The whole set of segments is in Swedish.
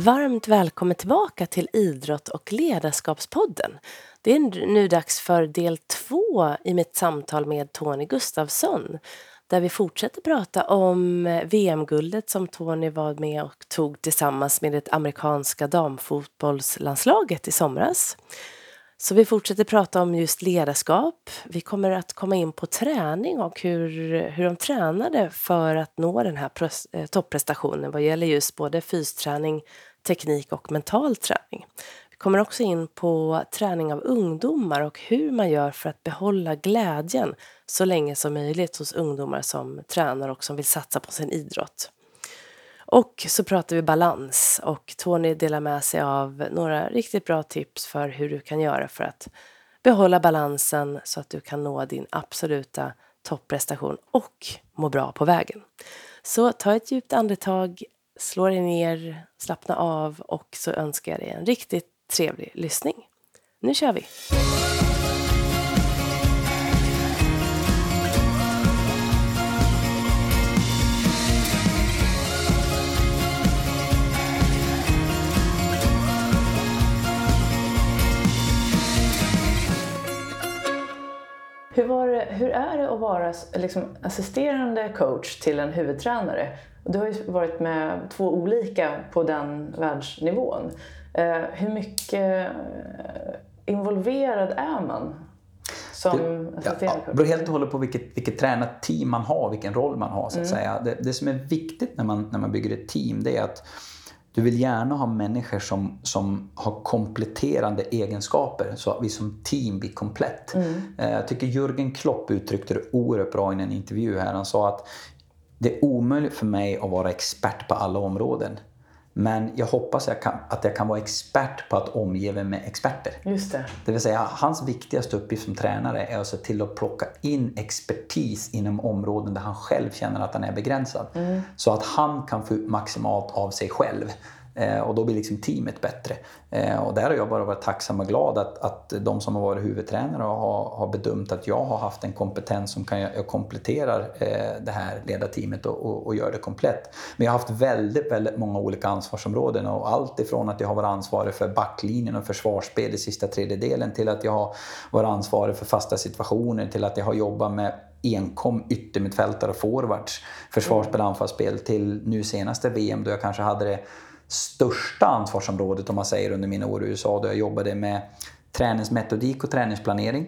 Varmt välkommen tillbaka till Idrott och ledarskapspodden. Det är nu dags för del två i mitt samtal med Tony Gustavsson där vi fortsätter prata om eh, VM-guldet som Tony var med och tog tillsammans med det amerikanska damfotbollslandslaget i somras. Så vi fortsätter prata om just ledarskap. Vi kommer att komma in på träning och hur, hur de tränade för att nå den här eh, topprestationen vad gäller just både fysträning, teknik och mental träning. Vi kommer också in på träning av ungdomar och hur man gör för att behålla glädjen så länge som möjligt hos ungdomar som tränar och som vill satsa på sin idrott. Och så pratar vi balans och Tony delar med sig av några riktigt bra tips för hur du kan göra för att behålla balansen så att du kan nå din absoluta topprestation och må bra på vägen. Så ta ett djupt andetag, slå dig ner, slappna av och så önskar jag dig en riktigt trevlig lyssning. Nu kör vi! Hur, var det, hur är det att vara liksom, assisterande coach till en huvudtränare? Du har ju varit med två olika på den världsnivån. Eh, hur mycket eh, involverad är man som det, assisterande coach? Det beror helt och hållet på vilket, vilket tränarteam man har, vilken roll man har. så att mm. säga. Det, det, som är viktigt när man, när man bygger ett team det är att du vill gärna ha människor som, som har kompletterande egenskaper så att vi som team blir komplett. Mm. Eh, jag tycker Jürgen Klopp uttryckte det oerhört bra i en intervju här. Han sa att det är omöjligt för mig att vara expert på alla områden. Men jag hoppas jag kan, att jag kan vara expert på att omge mig med experter. Just det. det vill säga, hans viktigaste uppgift som tränare är att se till att plocka in expertis inom områden där han själv känner att han är begränsad. Mm. Så att han kan få ut maximalt av sig själv. Eh, och då blir liksom teamet bättre. Eh, och där har jag bara varit tacksam och glad att, att de som har varit huvudtränare har, har bedömt att jag har haft en kompetens som kan, jag kompletterar eh, det här ledarteamet och, och, och, gör det komplett. Men jag har haft väldigt, väldigt många olika ansvarsområden och allt ifrån att jag har varit ansvarig för backlinjen och försvarsspel i sista tredjedelen till att jag har varit ansvarig för fasta situationer till att jag har jobbat med enkom yttermittfältare och forwards, försvarsspel, anfallsspel till nu senaste VM då jag kanske hade det största ansvarsområdet om man säger under mina år i USA då jag jobbade med träningsmetodik och träningsplanering.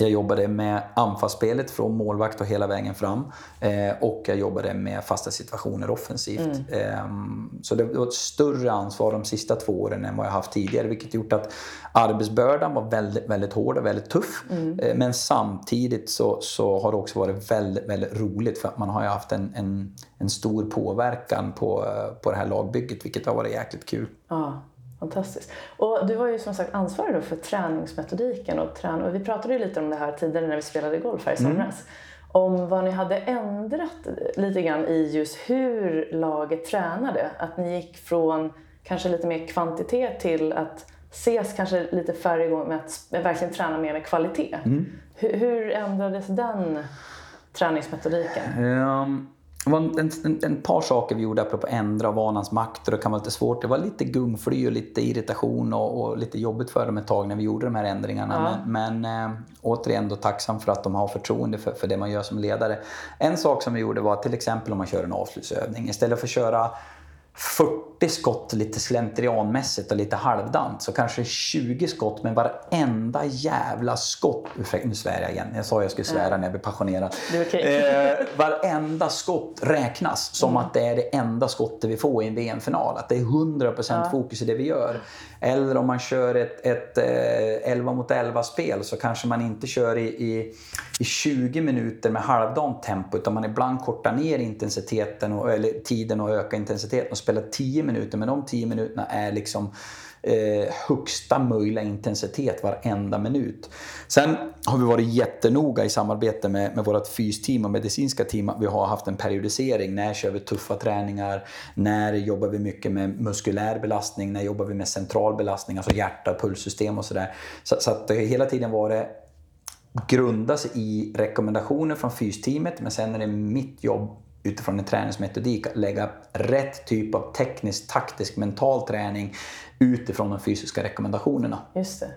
Jag jobbade med anfallsspelet från målvakt och hela vägen fram. Eh, och jag jobbade med fasta situationer offensivt. Mm. Eh, så det var ett större ansvar de sista två åren än vad jag haft tidigare. Vilket gjort att arbetsbördan var väldigt, väldigt hård och väldigt tuff. Mm. Eh, men samtidigt så, så har det också varit väldigt, väldigt roligt för att man har ju haft en, en, en stor påverkan på, på det här lagbygget. Vilket har varit jäkligt kul. Ja. Fantastiskt. Och du var ju som sagt ansvarig för träningsmetodiken och, trän och vi pratade ju lite om det här tidigare när vi spelade golf här i mm. somras. Mm. Om vad ni hade ändrat lite grann i just hur laget tränade. Att ni gick från kanske lite mer kvantitet till att ses kanske lite färre gånger med att verkligen träna mer med kvalitet. Mm. Hur, hur ändrades den träningsmetodiken? Um det var en, en, en, par saker vi gjorde apropå ändra vanans makt och det kan vara lite svårt. Det var lite gungfly och lite irritation och, och lite jobbigt för dem ett tag när vi gjorde de här ändringarna. Ja. Men, men äh, återigen då tacksam för att de har förtroende för, för det man gör som ledare. En sak som vi gjorde var till exempel om man kör en avslutsövning. Istället för att köra 40 skott lite slentrianmässigt och lite halvdant så kanske 20 skott men varenda jävla skott, ursäkta nu svär jag igen, jag sa jag skulle svära när jag blev passionerad. Okay. eh, varenda skott räknas som mm. att det är det enda skottet vi får i en VM-final. Att det är 100% ja. fokus i det vi gör. Eller om man kör ett, ett eh, 11 mot 11 spel så kanske man inte kör i, i, i 20 minuter med halvdant tempo utan man ibland kortar ner intensiteten och, eller tiden och ökar intensiteten och spelar 10 minuter men de 10 minuterna är liksom eh, högsta möjliga intensitet varenda minut. Sen har vi varit jättenoga i samarbete med, med vårt fysteam och medicinska team att vi har haft en periodisering. När kör vi tuffa träningar? När jobbar vi mycket med muskulär belastning? När jobbar vi med central belastning, alltså hjärta, pulssystem och sådär. Så, så att det har hela tiden varit grundas i rekommendationer från fysteamet men sen är det mitt jobb utifrån en träningsmetodik att lägga rätt typ av teknisk, taktisk, mental träning utifrån de fysiska rekommendationerna. Just det.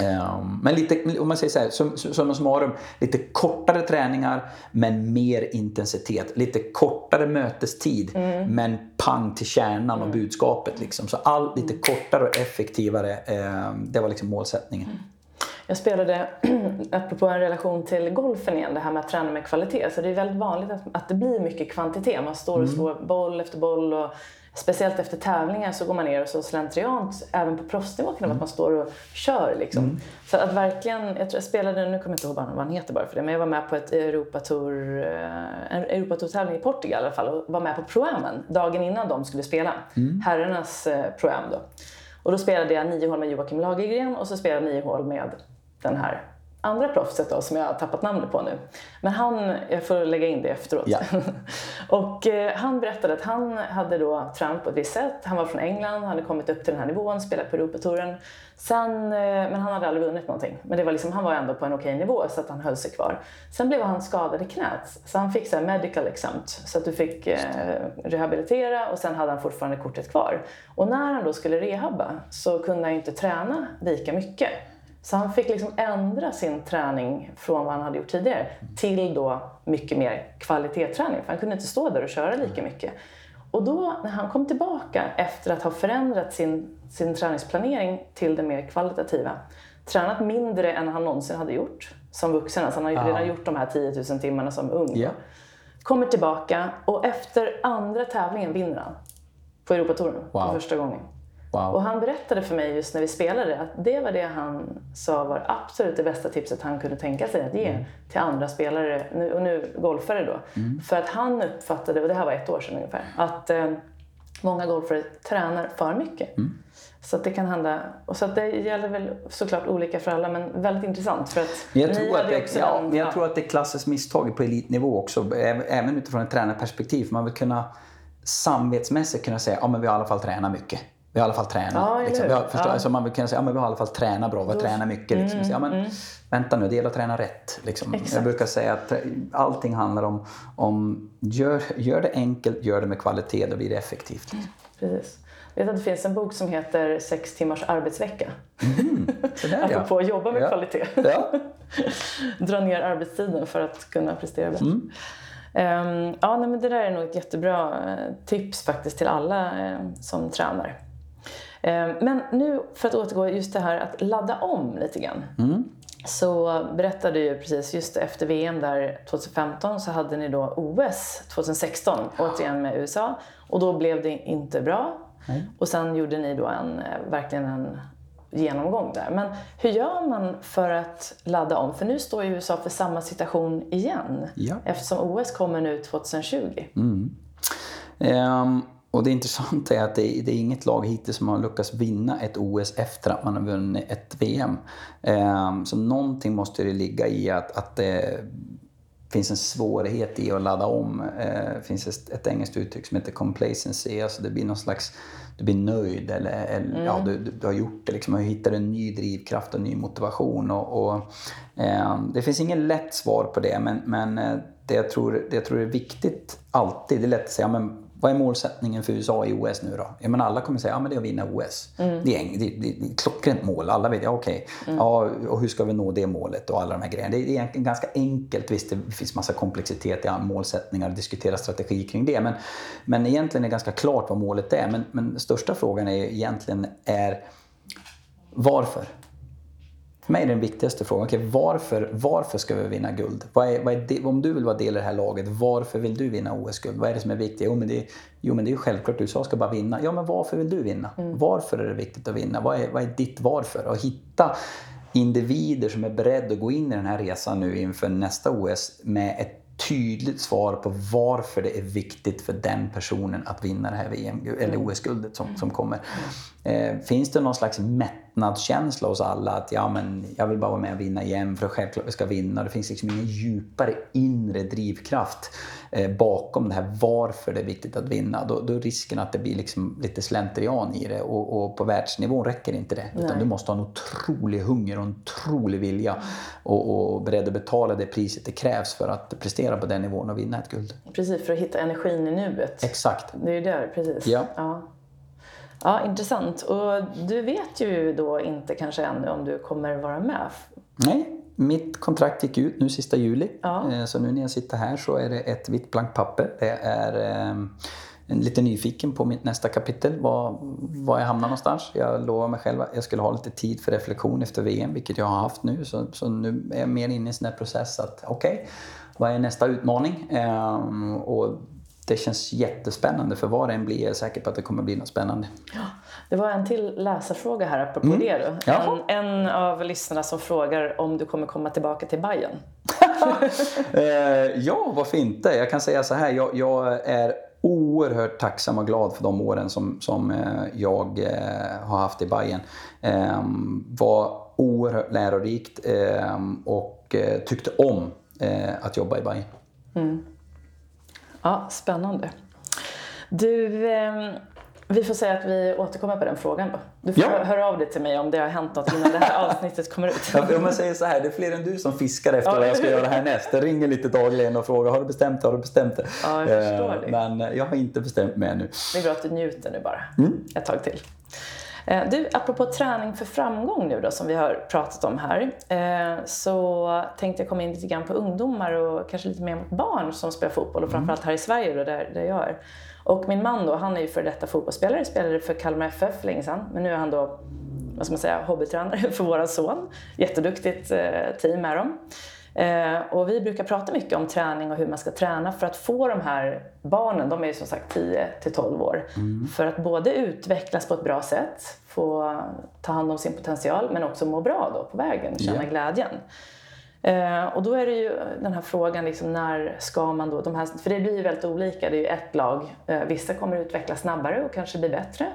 Um, men lite, om man säger så här, som, som summarum, lite kortare träningar men mer intensitet. Lite kortare mötestid mm. men pang till kärnan och budskapet. Liksom. Så allt lite kortare och effektivare, eh, det var liksom målsättningen. Mm. Jag spelade, apropå en relation till golfen igen, det här med att träna med kvalitet. Så det är väldigt vanligt att, att det blir mycket kvantitet. Man står och mm. slår boll efter boll och speciellt efter tävlingar så går man ner och så slentriant, även på proffsnivå kan det vara att man står och kör liksom. Mm. Så att verkligen, jag tror jag spelade, nu kommer jag inte ihåg vad han heter bara för det, men jag var med på ett Europatour, eh, en Europatour-tävling i Portugal i alla fall och var med på Proamen dagen innan de skulle spela. Mm. Herrarnas eh, Proam då. Och då spelade jag nio hål med Joakim Lagergren och så spelade jag nio hål med den här andra proffset då, som jag har tappat namnet på nu. Men han, jag får lägga in det efteråt. Ja. och eh, han berättade att han hade då tränat på ett visst sätt. Han var från England, hade kommit upp till den här nivån, spelat på Europatouren. Sen, eh, men han hade aldrig vunnit någonting. Men det var liksom, han var ändå på en okej nivå så att han höll sig kvar. Sen blev han skadad i knät. Så han fick så medical exempt. Så att du fick eh, rehabilitera och sen hade han fortfarande kortet kvar. Och när han då skulle rehabba så kunde han ju inte träna lika mycket. Så han fick liksom ändra sin träning från vad han hade gjort tidigare till då mycket mer kvalitetsträning. För han kunde inte stå där och köra lika mycket. Och då när han kom tillbaka efter att ha förändrat sin, sin träningsplanering till det mer kvalitativa, tränat mindre än han någonsin hade gjort som vuxen, alltså han har ju redan gjort de här 10 000 timmarna som ung. Yeah. Kommer tillbaka och efter andra tävlingen vinner han på Europatouren wow. för första gången. Wow. Och han berättade för mig just när vi spelade att det var det han sa var absolut det bästa tipset han kunde tänka sig att ge mm. till andra spelare, och nu golfare då. Mm. För att han uppfattade, och det här var ett år sedan ungefär, att eh, många golfare tränar för mycket. Mm. Så det kan hända, och så det gäller väl såklart olika för alla men väldigt intressant för att jag tror att det, ja, en, jag ja. tror att det är klassiskt misstag på elitnivå också, även utifrån ett tränarperspektiv. Man vill kunna samvetsmässigt kunna säga att ja, vi har i alla fall tränat mycket. Vi har i alla fall tränat. Ja, liksom. vi har, förstå, ja. alltså man kunna säga att ja, vi har i alla fall tränat bra, vi har tränat mycket. Liksom. Mm, ja, men, mm. Vänta nu, det gäller att träna rätt. Liksom. Jag brukar säga att allting handlar om, om gör, gör det enkelt, gör det med kvalitet, då blir det effektivt. Liksom. Precis. Jag vet att det finns en bok som heter Sex timmars arbetsvecka. Mm, där, Apropå att jobba med ja. kvalitet. Ja. Dra ner arbetstiden för att kunna prestera bättre. Mm. Um, ja, nej, men det där är nog ett jättebra eh, tips faktiskt till alla uh, som tränar. Ehm, men nu för att återgå just det här att ladda om lite grann. Mm. Så berättade ju precis just efter VM där 2015 så hade ni då OS 2016 återigen med USA och då blev det inte bra. Nej. Och sen gjorde ni då en, eh, verkligen en genomgång där. Men hur gör man för att ladda om? För nu står ju USA för samma situation igen ja. eftersom OS kommer nu 2020. Mm. Um och det intressanta är att det är, det är, inget lag hittills som har lyckats vinna ett OS efter att man har vunnit ett VM. Eh, så någonting måste det ligga i att, att det finns en svårighet i att ladda om. Eh, det finns ett, ett engelskt uttryck som heter complacency, alltså det blir någon slags du blir nöjd eller, eller mm. ja, du, du, har gjort det. Liksom, du hittar en ny drivkraft och ny motivation. Och, och eh, det finns ingen lätt svar på det men, men eh, det, jag tror, det jag tror är viktigt alltid, det är lätt att säga men vad är målsättningen för USA i OS nu då? Jag menar, alla kommer säga att ja, det är att vinna OS. Mm. Det, är, det, det, det är ett klockrent mål. Alla vet, ja, okej, okay. mm. ja, och hur ska vi nå det målet och alla de här grejerna. Det är egentligen ganska enkelt. Visst, det finns massa komplexitet i målsättningar och diskutera strategi kring det. Men, men egentligen är det ganska klart vad målet är. Men, men största frågan är egentligen är varför? För mig är den viktigaste frågan, okay, varför, varför ska vi vinna guld? Vad är, vad är det, om du vill vara del i det här laget, varför vill du vinna OS-guld? Vad är det som är viktigt? Jo men det, jo, men det är ju självklart, USA ska bara vinna. Ja, men varför vill du vinna? Mm. Varför är det viktigt att vinna? Vad är, vad är ditt varför? Och hitta individer som är beredda att gå in i den här resan nu inför nästa OS med ett tydligt svar på varför det är viktigt för den personen att vinna det här VM eller mm. OS-guldet som, som kommer. Eh, finns det någon slags mättnad mättnadskänsla hos alla. Att ja, men jag vill bara vara med och vinna igen för att självklart vi ska vinna. Det finns liksom ingen djupare inre drivkraft eh, bakom det här varför det är viktigt att vinna. Då, då är risken att det blir liksom lite slentrian i det och, och på världsnivå räcker inte det. Utan Nej. du måste ha en otrolig hunger och en otrolig vilja och, och beredd att betala det priset det krävs för att prestera på den nivån och vinna ett guld. Precis, för att hitta energin i nuet. Exakt. Det är ju där, precis. Ja. ja. Ja, intressant. Och du vet ju då inte kanske ännu om du kommer vara med. Nej, mitt kontrakt gick ut nu sista juli. Ja. Eh, Så nu när jag sitter här så är det ett vitt blankt papper. Det är en lite nyfiken på mitt nästa kapitel, var, var jag hamnar någonstans. Jag lovade mig själv att jag skulle ha lite tid för reflektion efter VM, vilket jag har haft nu. Så, så nu är jag mer inne i en sån här process att okej, vad är nästa utmaning? Ehm, och det känns jättespännande för vad det än blir jag är säker på att det kommer bli något spännande. Det var en till läsarfråga här apropå det. Mm. Jaha. En, en av lyssnarna som frågar om du kommer komma tillbaka till Bayern. Eh, ja, varför inte? Jag kan säga så här, jag, jag är oerhört tacksam och glad för de åren som, som eh, jag eh, har haft i Bayern. Eh, var oerhört lärorikt eh, och tyckte om att jobba i Bayern. Ja, spännande. Du, ehm, vi får säga att vi återkommer på den frågan då. Du får Ja. höra av dig till mig om det har hänt något innan det här avsnittet kommer ut. Ja, Om jag säger så här, det är fler än du som fiskar efter vad jag ska göra härnäst. Det ringer lite dagligen och frågar, har du bestämt det? Har du bestämt det? Ja, jag förstår Eh, det. Men jag har inte bestämt mig ännu. Det är bra att du njuter nu bara, Mm. ett tag till. Eh, Du, apropå träning för framgång nu då, som vi har pratat om här, eh, så tänkte jag komma in lite grann på ungdomar och kanske lite mer mot barn som spelar fotboll och framförallt här i Sverige då, där, där jag är. Och min man då, han är ju för detta fotbollsspelare, spelade för Kalmar FF för länge sedan, men nu är han då vad ska man säga, hobbytränare för våran son. Jätteduktigt eh, team är de. Eh, och vi brukar prata mycket om träning och hur man ska träna för att få de här barnen, de är ju som sagt 10 till 12 år, för att både utvecklas på ett bra sätt, få ta hand om sin potential, men också må bra då på vägen, känna Ja. glädjen. Eh, och då är det ju den här frågan, liksom, när ska man då, de här, för det blir ju väldigt olika, det är ju ett lag, eh, vissa kommer utvecklas snabbare och kanske bli bättre,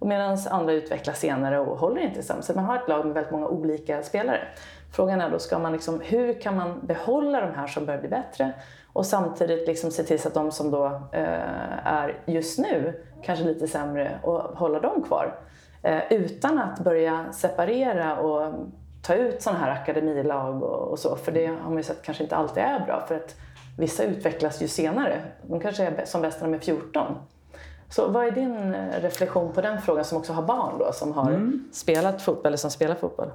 medan andra utvecklas senare och håller inte samma. Så man har ett lag med väldigt många olika spelare. Frågan är då, ska man liksom, hur kan man behålla de här som börjar bli bättre och samtidigt liksom se till så att de som då eh, är just nu kanske lite sämre och hålla dem kvar. Eh, utan att börja separera och ta ut sådana här akademilag och, och så. För det har man ju sett kanske inte alltid är bra. För att vissa utvecklas ju senare. De kanske är som bäst när de är 14. Så vad är din eh, reflektion på den frågan som också har barn då, som har spelat fotboll eller som spelar fotboll?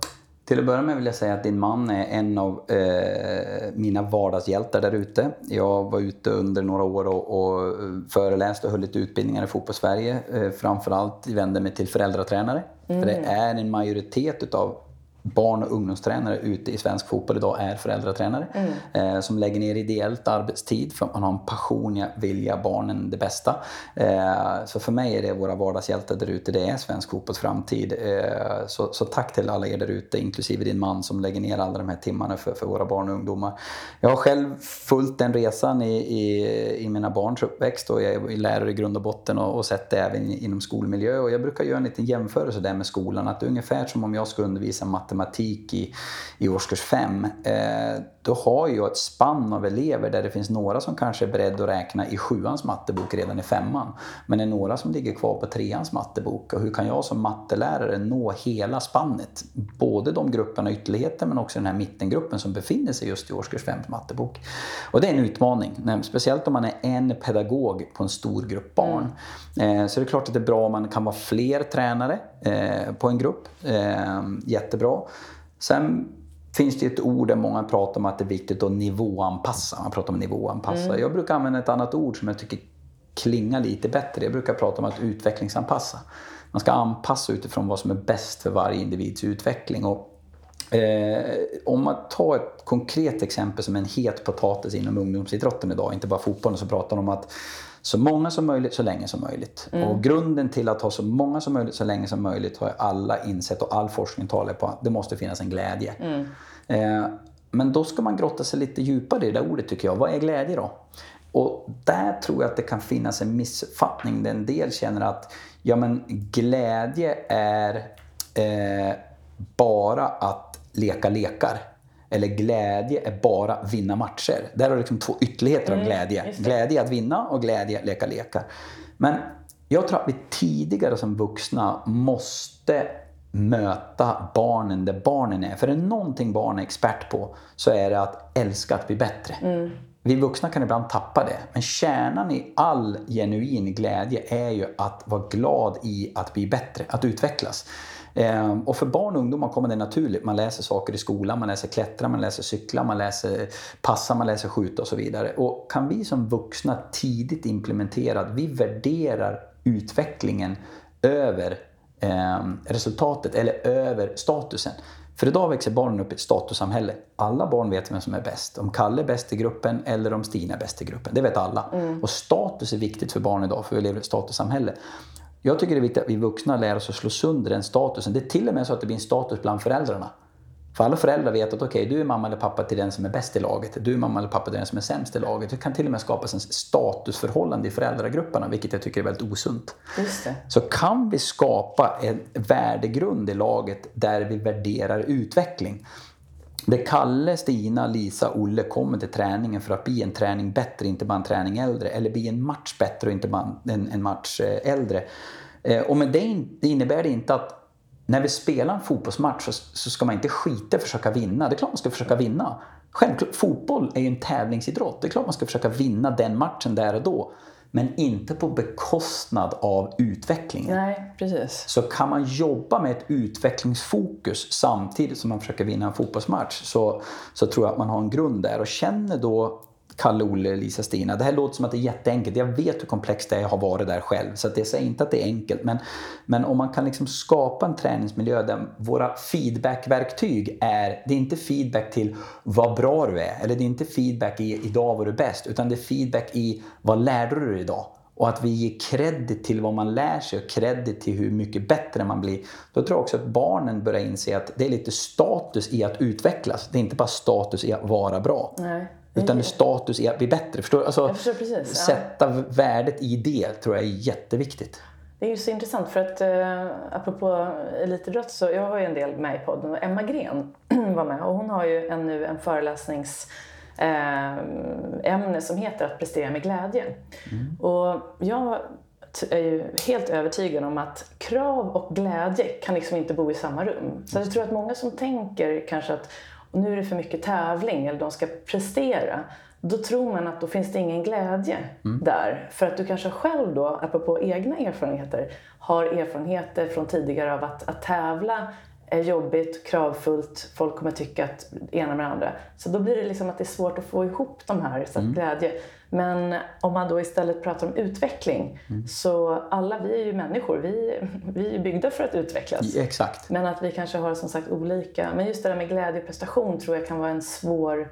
Till att börja med vill jag säga att din man är en av eh, mina vardagshjältar där ute. Jag var ute under några år och, och föreläste och höll lite utbildningar i Fotbollssverige. Eh, framförallt vände mig till föräldratränare. För det är en majoritet utav barn och ungdomstränare ute i svensk fotboll idag är föräldratränare. Eh, som lägger ner ideellt arbetstid för att man har en passion i att vilja barnen det bästa. Eh, så för mig är det våra vardagshjältar där ute. Det är svensk fotbolls framtid. Eh, så, så tack till alla er där ute, inklusive din man som lägger ner alla de här timmarna för, för våra barn och ungdomar. Jag har själv följt den resan i, i, i mina barns uppväxt och jag är lärare i grund och botten och, och sett det även inom skolmiljö. Och jag brukar göra en liten jämförelse där med skolan. Att det är ungefär som om jag ska undervisa matematik i, i årskurs 5. Då har jag ett spann av elever där det finns några som kanske är beredda att räkna i sjuans mattebok redan i femman. Men det är några som ligger kvar på treans mattebok. Och hur kan jag som mattelärare nå hela spannet? Både de grupperna ytterligheter men också den här mittengruppen som befinner sig just i årskurs 5 mattebok. Och det är en utmaning, speciellt om man är en pedagog på en stor grupp barn. Eh, Så det är klart att det är bra om man kan vara fler tränare eh, på en grupp. Eh, Jättebra. Sen finns det ett ord där många pratar om att det är viktigt att nivåanpassa. Man pratar om nivåanpassa. Jag brukar använda ett annat ord som jag tycker klingar lite bättre. Jag brukar prata om att utvecklingsanpassa. Man ska anpassa utifrån vad som är bäst för varje individs utveckling. Och Eh, om man tar ett konkret exempel som en het potatis inom ungdomsidrotten idag, inte bara fotbollen, så pratar de om att så många som möjligt, så länge som möjligt. Och grunden till att ha så många som möjligt, så länge som möjligt har alla insett och all forskning talar på att det måste finnas en glädje. Eh, men då ska man grotta sig lite djupare i det där ordet tycker jag. Vad är glädje då? Och där tror jag att det kan finnas en missuppfattning där en del känner att ja, men glädje är eh, bara att leka lekar. Eller glädje är bara vinna matcher. Där har du liksom två ytterligheter av glädje. Glädje att vinna och glädje att leka lekar. Men jag tror att vi tidigare som vuxna måste möta barnen där barnen är. För är det någonting barn är expert på så är det att älska att bli bättre. Mm. Vi vuxna kan ibland tappa det. Men kärnan i all genuin glädje är ju att vara glad i att bli bättre, att utvecklas. Ehm, och för barn och ungdomar kommer det naturligt. Man läser saker i skolan, man läser klättra, man läser cykla, man läser passa, man läser skjuta och så vidare. Och kan vi som vuxna tidigt implementera att vi värderar utvecklingen över eh, resultatet eller över statusen. För idag växer barnen upp i ett statussamhälle. Alla barn vet vem som är bäst. Om Kalle är bäst i gruppen eller om Stina är bäst i gruppen. Det vet alla. Mm. Och status är viktigt för barn idag, för vi lever i ett statussamhälle. Jag tycker det är viktigt att vi vuxna lär oss att slå sönder den statusen. Det är till och med så att det blir en status bland föräldrarna. För alla föräldrar vet att okej, okay, du är mamma eller pappa till den som är bäst i laget. Du är mamma eller pappa till den som är sämst i laget. Det kan till och med skapas en statusförhållande i föräldragrupperna, vilket jag tycker är väldigt osunt. Så kan vi skapa en värdegrund i laget där vi värderar utveckling. Där Kalle, Stina, Lisa, Olle kommer till träningen för att bli en träning bättre, inte bara en träning äldre. Eller bli en match bättre och inte bara en, en match eh, äldre. Eh, och med det, det innebär det inte att när vi spelar en fotbollsmatch så, så ska man inte skita i att försöka vinna. Det är klart man ska försöka vinna. Självklart, fotboll är ju en tävlingsidrott. Det är klart man ska försöka vinna den matchen där och då. Men inte på bekostnad av utvecklingen. Nej, precis. Så kan man jobba med ett utvecklingsfokus samtidigt som man försöker vinna en fotbollsmatch så, så tror jag att man har en grund där. Och känner då Kalle, Olle, Lisa, Stina. Det här låter som att det är jätteenkelt. Jag vet hur komplext det är, jag har varit där själv. Så att jag säger inte att det är enkelt. Men, men om man kan liksom skapa en träningsmiljö där våra feedbackverktyg är, det är inte feedback till vad bra du är. Eller det är inte feedback i idag var du bäst. Utan det är feedback i vad lärde du dig idag? Och att vi ger credit till vad man lär sig och credit till hur mycket bättre man blir. Då tror jag också att barnen börjar inse att det är lite status i att utvecklas. Det är inte bara status i att vara bra. Nej. Utan är status i att bli bättre. Förstår du? Alltså, förstår precis, sätta ja. värdet i det tror jag är jätteviktigt. Det är ju så intressant för att eh, apropå elitidrott så jag var ju en del med i podden och Emma Gren var med och hon har ju en, nu en föreläsningsämne eh, som heter att prestera med glädje. Mm. Och jag är ju helt övertygad om att krav och glädje kan liksom inte bo i samma rum. Så jag tror att många som tänker kanske att och nu är det för mycket tävling eller de ska prestera. Då tror man att då finns det ingen glädje mm. där. För att du kanske själv då, apropå egna erfarenheter, har erfarenheter från tidigare av att, att tävla är jobbigt, kravfullt, folk kommer tycka att ena med andra. Så då blir det liksom att det är svårt att få ihop de här, så mm. glädje. Men om man då istället pratar om utveckling, mm. så alla vi är ju människor, vi, vi är byggda för att utvecklas. exakt. Men att vi kanske har som sagt olika. Men just det där med glädje och prestation tror jag kan vara en svår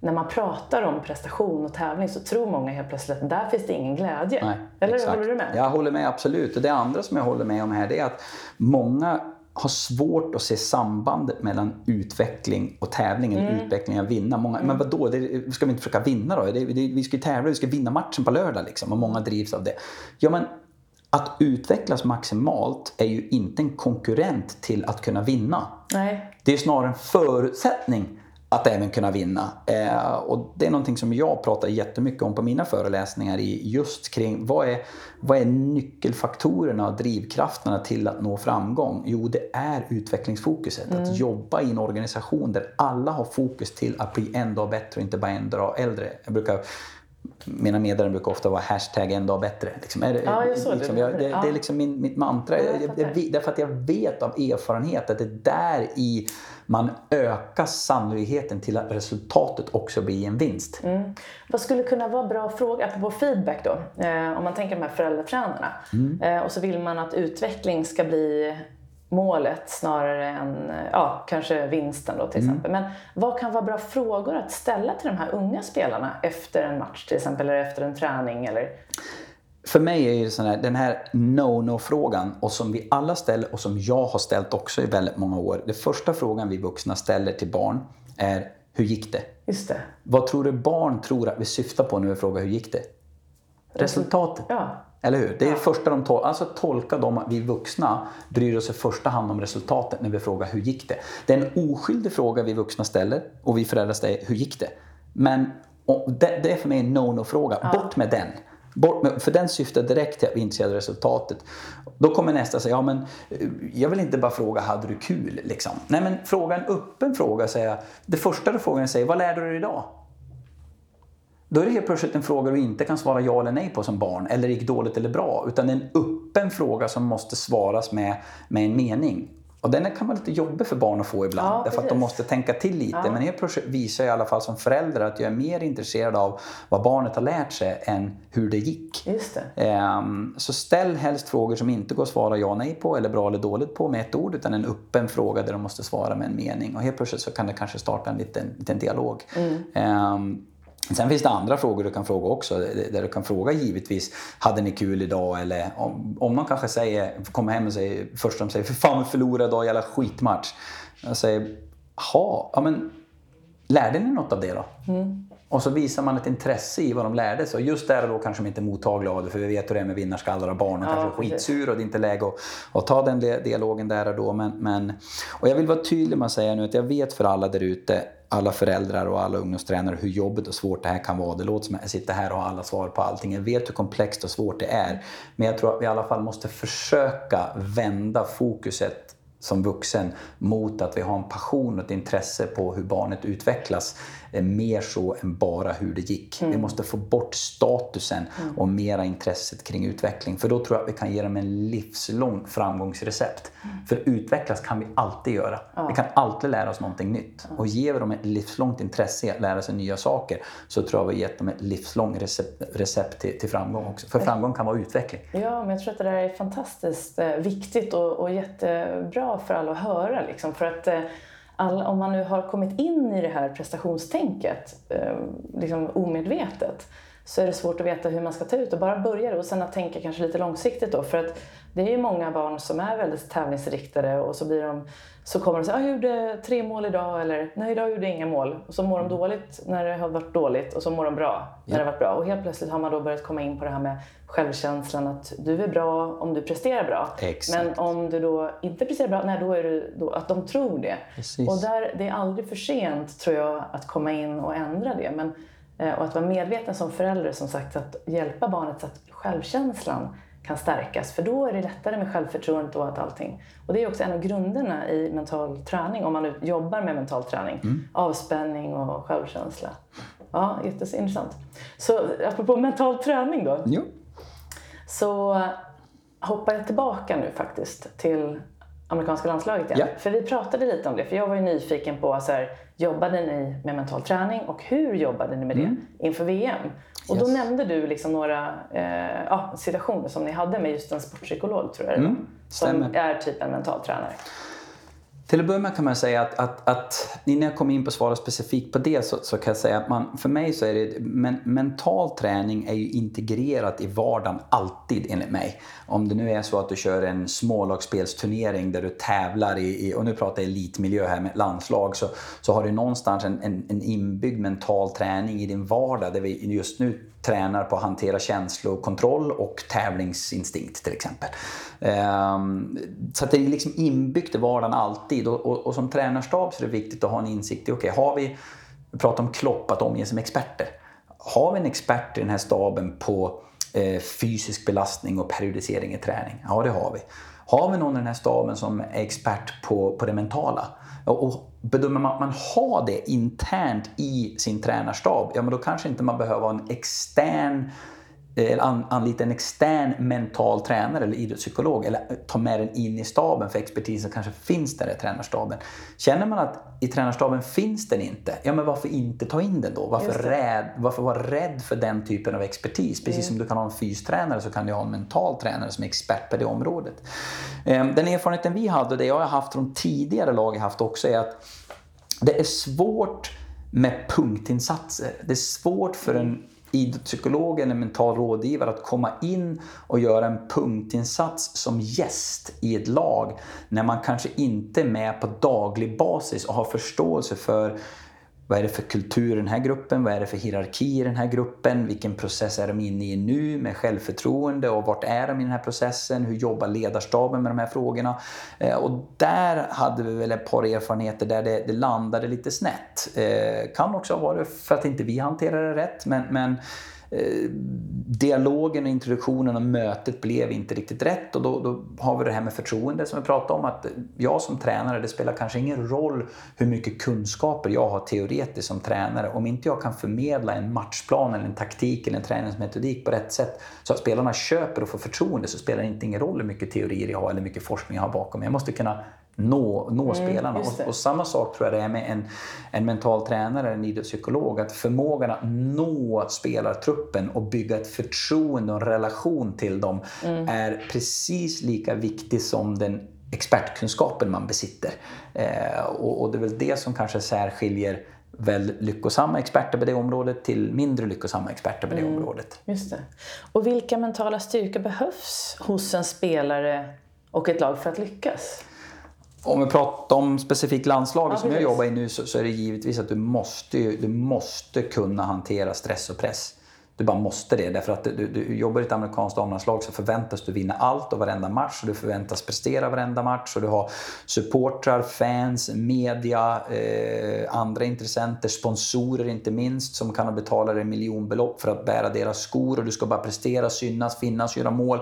när man pratar om prestation och tävling så tror många helt plötsligt att där finns det ingen glädje. Nej, Eller exakt. håller du med? Jag håller med absolut. Och det andra som jag håller med om här det är att många har svårt att se sambandet mellan utveckling och tävling, mm. utveckling och vinna. Många, mm. Men vadå, det, ska vi inte försöka vinna då? Det, det, vi ska ju tävla, vi ska vinna matchen på lördag liksom. Och många drivs av det. Ja, men att utvecklas maximalt är ju inte en konkurrent till att kunna vinna. Nej. Det är snarare en förutsättning att även kunna vinna. Eh, och det är någonting som jag pratar jättemycket om på mina föreläsningar i just kring vad är, vad är nyckelfaktorerna och drivkrafterna till att nå framgång? Jo, det är utvecklingsfokuset. Mm. Att jobba i en organisation där alla har fokus till att bli en dag bättre och inte bara en dag äldre. Jag brukar mina medlemmar brukar ofta vara hashtag en dag bättre. Liksom, är det, ja, jag såg liksom, jag, det, ja. det är liksom min, mitt mantra. Ja, jag, jag, därför att jag vet av erfarenhet att det är där i man ökar sannolikheten till att resultatet också blir en vinst. Mm. Vad skulle kunna vara bra fråga, apropå feedback då, eh, om man tänker de här föräldratränarna mm. eh, och så vill man att utveckling ska bli målet snarare än ja, kanske vinsten då till mm. exempel. Men vad kan vara bra frågor att ställa till de här unga spelarna efter en match till exempel eller efter en träning? Eller? För mig är ju sån här, den här no-no-frågan och som vi alla ställer och som jag har ställt också i väldigt många år. Den första frågan vi vuxna ställer till barn är hur gick det? Just det. Vad tror du barn tror att vi syftar på när vi frågar hur gick det? Resultatet. Ja. Eller hur? Det är det första de tol alltså tolka dem, vi vuxna bryr oss i första hand om resultatet när vi frågar hur gick det? Det är en oskyldig fråga vi vuxna ställer och vi föräldrar säger hur gick det? Men det, det är för mig en no-no-fråga. Ja. Bort med den. Bort med, för den syftar direkt till att vi är intresserade av resultatet. Då kommer nästa säga, ja men eh, jag vill inte bara fråga, hade du kul? Liksom. Nej men fråga en öppen fråga. Säga, det första du frågar säger, vad lärde du dig idag? Då är det helt plötsligt en fråga du inte kan svara ja eller nej på som barn, eller gick dåligt eller bra. Utan en öppen fråga som måste svaras med, med en mening. Och den kan vara lite jobbig för barn att få ibland, ja, därför att de måste tänka till lite. Ja. Men helt plötsligt visar jag i alla fall som förälder att jag är mer intresserad av vad barnet har lärt sig än hur det gick. Just det. Um, så ställ helst frågor som inte går att svara ja nej på, eller bra eller dåligt på med ett ord, utan en öppen fråga där de måste svara med en mening. Och helt plötsligt så kan det kanske starta en liten, liten dialog. Mm. Um, Sen finns det andra frågor du kan fråga också. Där du kan fråga givetvis, hade ni kul idag? Eller om, om man kanske säger, kommer hem och säger, först de säger, för fan vi förlorade idag, jävla skitmatch. Jag säger, ha, ja men lärde ni något av det då? Mm. Och så visar man ett intresse i vad de lärde sig. Och just där och då kanske de inte är mottagliga av det, för vi vet hur det är med vinnarskallar och barn. De ja, kanske är skitsura och det är inte läge att, att ta den dialogen där och då. Men, men, och jag vill vara tydlig med att säga nu att jag vet för alla där ute alla föräldrar och alla ungdomstränare hur jobbigt och svårt det här kan vara. Det låter som att jag sitter här och har alla svar på allting. Jag vet hur komplext och svårt det är. Men jag tror att vi i alla fall måste försöka vända fokuset som vuxen mot att vi har en passion och ett intresse på hur barnet utvecklas. Mer så än bara hur det gick. Mm. Vi måste få bort statusen mm. och mera intresset kring utveckling. För då tror jag att vi kan ge dem en livslång framgångsrecept. Mm. För utvecklas kan vi alltid göra. Ja. Vi kan alltid lära oss någonting nytt. Ja. Och ger vi dem ett livslångt intresse att lära sig nya saker så tror jag vi har gett dem ett livslångt recept, recept till, till, framgång också. För framgång kan vara utveckling. Ja, men jag tror att det där är fantastiskt eh, viktigt och, och jättebra för alla att höra. Liksom, för att eh, all, om man nu har kommit in i det här prestationstänket eh, liksom omedvetet så är det svårt att veta hur man ska ta ut och bara börja och sen att tänka kanske lite långsiktigt då. För att det är ju många barn som är väldigt tävlingsriktade och så blir de så kommer de säga, ah, jag gjorde tre mål idag eller nej idag gjorde jag inga mål. Och så mår de dåligt när det har varit dåligt och så mår de bra när ja. det har varit bra. Och helt plötsligt har man då börjat komma in på det här med självkänslan att du är bra om du presterar bra. Exakt. Men om du då inte presterar bra, nej då är det då att de tror det. Precis. Och där, det är aldrig för sent tror jag att komma in och ändra det. Men, och att vara medveten som förälder som sagt att hjälpa barnet så att självkänslan kan stärkas. För då är det lättare med självförtroendet och att allting. Och det är också en av grunderna i mental träning, om man nu jobbar med mental träning. Mm. Avspänning och självkänsla. Ja, jätteintressant. Så apropå mental träning då. Jo. Så hoppar jag tillbaka nu faktiskt till amerikanska landslaget igen. Ja. För vi pratade lite om det, för jag var ju nyfiken på så här, jobbade ni med mental träning och hur jobbade ni med det mm. inför VM? Och yes. då nämnde du liksom några eh, ja, situationer som ni hade med just en sportpsykolog, tror jag mm, Som är typ en mental tränare. Till att börja med kan man säga att, att, att innan jag kommer in på att svara specifikt på det så, så, kan jag säga att man, för mig så är det, men, mental träning är ju integrerat i vardagen alltid enligt mig. Om det nu är så att du kör en smålagsspelsturnering där du tävlar i, i och nu pratar jag elitmiljö här med landslag, så, så har du någonstans en, en, en inbyggd mental träning i din vardag där vi just nu tränar på att hantera känslokontroll och tävlingsinstinkt till exempel. Um, så att det är liksom inbyggt i vardagen alltid och, och, och, som tränarstab så är det viktigt att ha en insikt i, okej, okay, har vi, vi pratar om Klopp, att omge sig med experter. Har vi en expert i den här staben på eh, fysisk belastning och periodisering i träning? Ja, det har vi. Har vi någon i den här staben som är expert på, på det mentala? Och bedömer man att man har det internt i sin tränarstab, ja men då kanske inte man behöver ha en extern anlita en extern mental tränare eller idrottspsykolog eller ta med den in i staben för expertisen kanske finns där i tränarstaben. Känner man att i tränarstaben finns den inte, ja men varför inte ta in den då? Varför, rädd, varför vara rädd för den typen av expertis? Precis mm. som du kan ha en fystränare så kan du ha en mental tränare som är expert på det området. Ehm, den erfarenheten vi hade och det jag har haft från tidigare lag jag haft också är att det är svårt med punktinsatser. Det är svårt för en idrottspsykolog eller mental rådgivare att komma in och göra en punktinsats som gäst i ett lag när man kanske inte är med på daglig basis och har förståelse för vad är det för kultur i den här gruppen? Vad är det för hierarki i den här gruppen? Vilken process är de inne i nu med självförtroende och vart är de i den här processen? Hur jobbar ledarstaben med de här frågorna? Eh, och där hade vi väl ett par erfarenheter där det, det landade lite snett. Eh, kan också ha varit för att inte vi hanterade det rätt men, men Eh, dialogen, och introduktionen och mötet blev inte riktigt rätt och då, då, har vi det här med förtroende som vi pratade om. Att jag som tränare, det spelar kanske ingen roll hur mycket kunskaper jag har teoretiskt som tränare. Om inte jag kan förmedla en matchplan, eller en taktik eller en träningsmetodik på rätt sätt så att spelarna köper och får förtroende så spelar det inte ingen roll hur mycket teorier jag har eller hur mycket forskning jag har bakom mig. Jag måste kunna nå, nå mm, spelarna. Och, och, samma sak tror jag det är med en, en mental tränare, en idrottspsykolog. Att förmågan att nå spelartruppen och bygga ett förtroende och en relation till dem mm. är precis lika viktig som den expertkunskapen man besitter. Eh, och, och, det är väl det som kanske särskiljer väldigt lyckosamma experter på det området till mindre lyckosamma experter på det mm, området. Just det. Och vilka mentala styrkor behövs hos en spelare och ett lag för att lyckas? Om vi pratar om specifikt landslaget ja, som jag jobbar i nu så, så, är det givetvis att du måste, du måste kunna hantera stress och press. Du bara måste det. Därför att du, du jobbar i ett amerikanskt damlandslag så förväntas du vinna allt och varenda match. Och du förväntas prestera varenda match. Och du har supportrar, fans, media, eh, andra intressenter, sponsorer inte minst som kan betala dig miljonbelopp för att bära deras skor. Och du ska bara prestera, synas, finnas, göra mål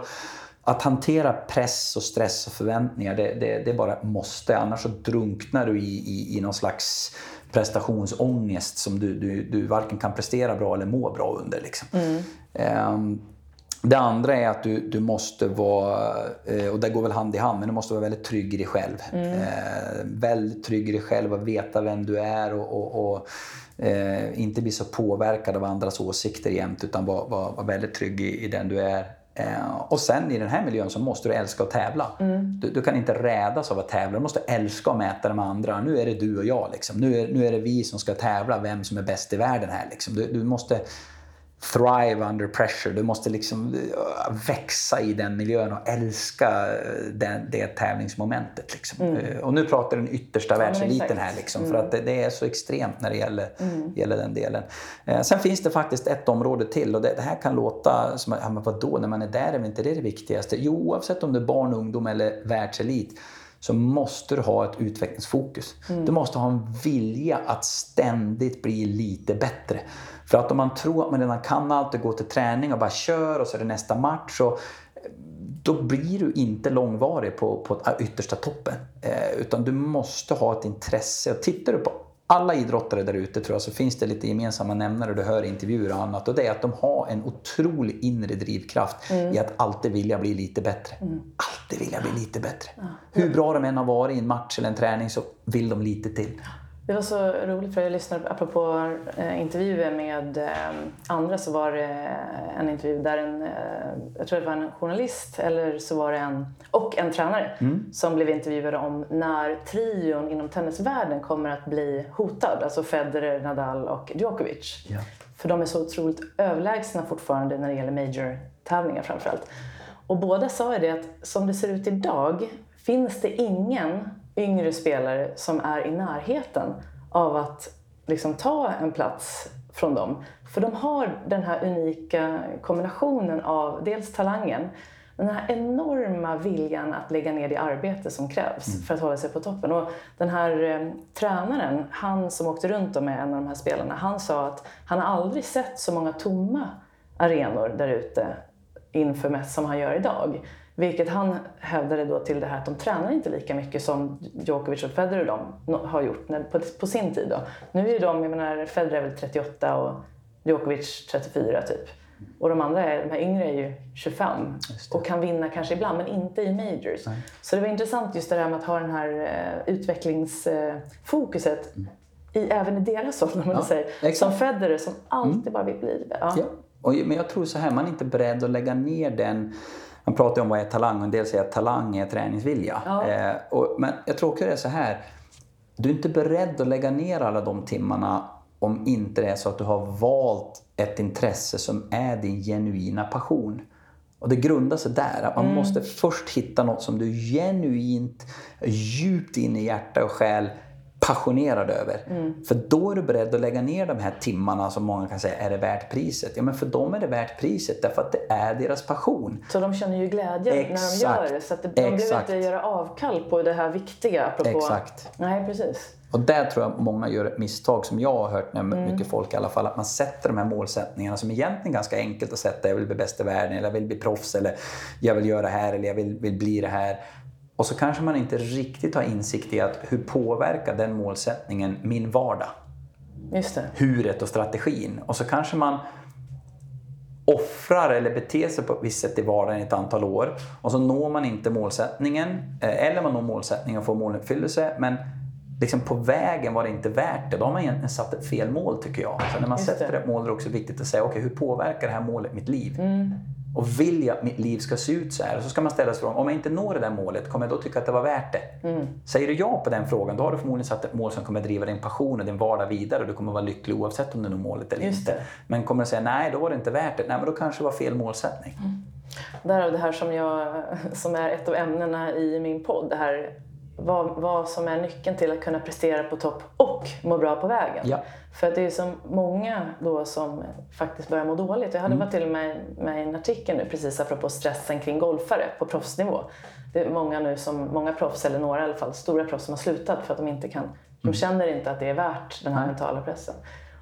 att hantera press och stress och förväntningar, det, det, det bara måste. Annars så drunknar du i, i, i någon slags prestationsångest som du, du, du varken kan prestera bra eller må bra under. Liksom. Mm. Um, det andra är att du, du måste vara, eh, och det går väl hand i hand, men du måste vara väldigt trygg i dig själv. Mm. Eh, väldigt trygg i dig själv och veta vem du är och, och, och eh, inte bli så påverkad av andras åsikter jämt utan vara, vara, vara väldigt trygg i, i den du är. Eh, och sen i den här miljön så måste du älska att tävla. Mm. Du, du, kan inte rädas av att tävla, du måste älska att mäta det med andra. Nu är det du och jag. Liksom. Nu, är, nu är det vi som ska tävla, vem som är bäst i världen här. Liksom. Du, du måste thrive under pressure. Du måste liksom eh, växa i den miljön och älska eh, den, det tävlingsmomentet. Liksom. Mm. Eh, och nu pratar den yttersta världseliten här, liksom, mm. för att det, det, är så extremt när det gäller, mm. gäller den delen. Eh, sen finns det faktiskt ett område till och det, det här kan låta som, ja, men vadå, när man är där är väl inte det det viktigaste? Jo, oavsett om du är barn, ungdom eller världselit så måste du ha ett utvecklingsfokus. Mm. Du måste ha en vilja att ständigt bli lite bättre. För att om man tror att man redan kan allt och går till träning och bara kör och så är det nästa match. Så då blir du inte långvarig på, på yttersta toppen. Eh, utan du måste ha ett intresse. Och tittar du på alla idrottare där ute tror jag så finns det lite gemensamma nämnare. Du hör intervjuer och annat. Och det är att de har en otrolig inre drivkraft mm. i att alltid vilja bli lite bättre. Mm. Alltid vilja bli lite bättre. Ja. Hur bra de än har varit i en match eller en träning så vill de lite till. Det var så roligt för jag lyssnade, apropå eh, intervjuer med eh, andra så var det en intervju där en, eh, jag tror det var en journalist eller så var det en, och en tränare mm. som blev intervjuade om när trion inom tennisvärlden kommer att bli hotad. Alltså Federer, Nadal och Djokovic. Ja. För de är så otroligt överlägsna fortfarande när det gäller major-tävlingar framförallt. Och båda sa ju det att som det ser ut idag finns det ingen yngre spelare som är i närheten av att liksom ta en plats från dem. För de har den här unika kombinationen av dels talangen, men den här enorma viljan att lägga ner det arbete som krävs mm. för att hålla sig på toppen. Och den här eh, tränaren, han som åkte runt med en av de här spelarna, han sa att han har aldrig sett så många tomma arenor där ute inför mäss som han gör idag. Vilket han hävdade då till det här att de tränar inte lika mycket som Djokovic och Federer de har gjort på, på sin tid. Då. Nu är de, jag menar Federer är väl 38 och Djokovic 34 typ. Och de andra, är, de här yngre är ju 25 och kan vinna kanske ibland men inte i majors. Nej. Så det var intressant just det där med att ha den här uh, utvecklingsfokuset mm. i, även i deras ålder, ja, säger. Som Federer som alltid mm. bara vill bli ja. ja. Och, men jag tror så här, man är inte beredd att lägga ner den man pratar om vad är talang och en del säger att talang är träningsvilja. Ja. Eh, och, men jag tror också det är så här. Du är inte beredd att lägga ner alla de timmarna om inte det är så att du har valt ett intresse som är din genuina passion. Och det grundar sig där, att man mm. måste först hitta något som du genuint, djupt in i hjärta och själ passionerad över. För då är du beredd att lägga ner de här timmarna som många kan säga, är det värt priset? Ja men för dem är det värt priset därför att det är deras passion. Så de känner ju glädje när de Exakt. gör det. Så att de behöver Exakt. inte göra avkall på det här viktiga. Apropå... Exakt. Nej, precis. Och där tror jag många gör ett misstag som jag har hört när jag Mm. mycket folk i alla fall. Att man sätter de här målsättningarna som egentligen är ganska enkelt att sätta. Jag vill bli bäst i världen, eller jag vill bli proffs, eller jag vill göra det här, eller jag vill, vill bli det här. Och så kanske man inte riktigt har insikt i att hur påverkar den målsättningen min vardag? Just det. Huret och strategin. Och så kanske man offrar eller beter sig på ett visst sätt i vardagen i ett antal år och så når man inte målsättningen eh, eller man når målsättningen och får måluppfyllelse men liksom på vägen var det inte värt det. Då har man egentligen satt ett fel mål tycker jag. Så när man Just sätter det. ett mål är det också viktigt att säga okej hur påverkar det här målet mitt liv? Mm. Och vill jag att mitt liv ska se ut så här? Och så ska man ställa sig frågan, om jag inte når det där målet, kommer jag då tycka att det var värt det? Mm. Säger du ja på den frågan, då har du förmodligen satt ett mål som kommer driva din passion och din vardag vidare och du kommer vara lycklig oavsett om du når målet eller Just inte. det. Men kommer du säga nej, då var det inte värt det. Nej, men då kanske det var fel målsättning. Därav det här som, jag, som är ett av ämnena i min podd. Det här vad, vad som är nyckeln till att kunna prestera på topp och må bra på vägen. Ja. För att det är så många då som faktiskt börjar må dåligt. Jag hade Mm. varit till och med med i en artikel nu precis apropå stressen kring golfare på proffsnivå. Det är många nu som, många proffs, eller några i alla fall, stora proffs som har slutat för att de inte kan, de Mm. känner inte att det är värt den här mentala pressen.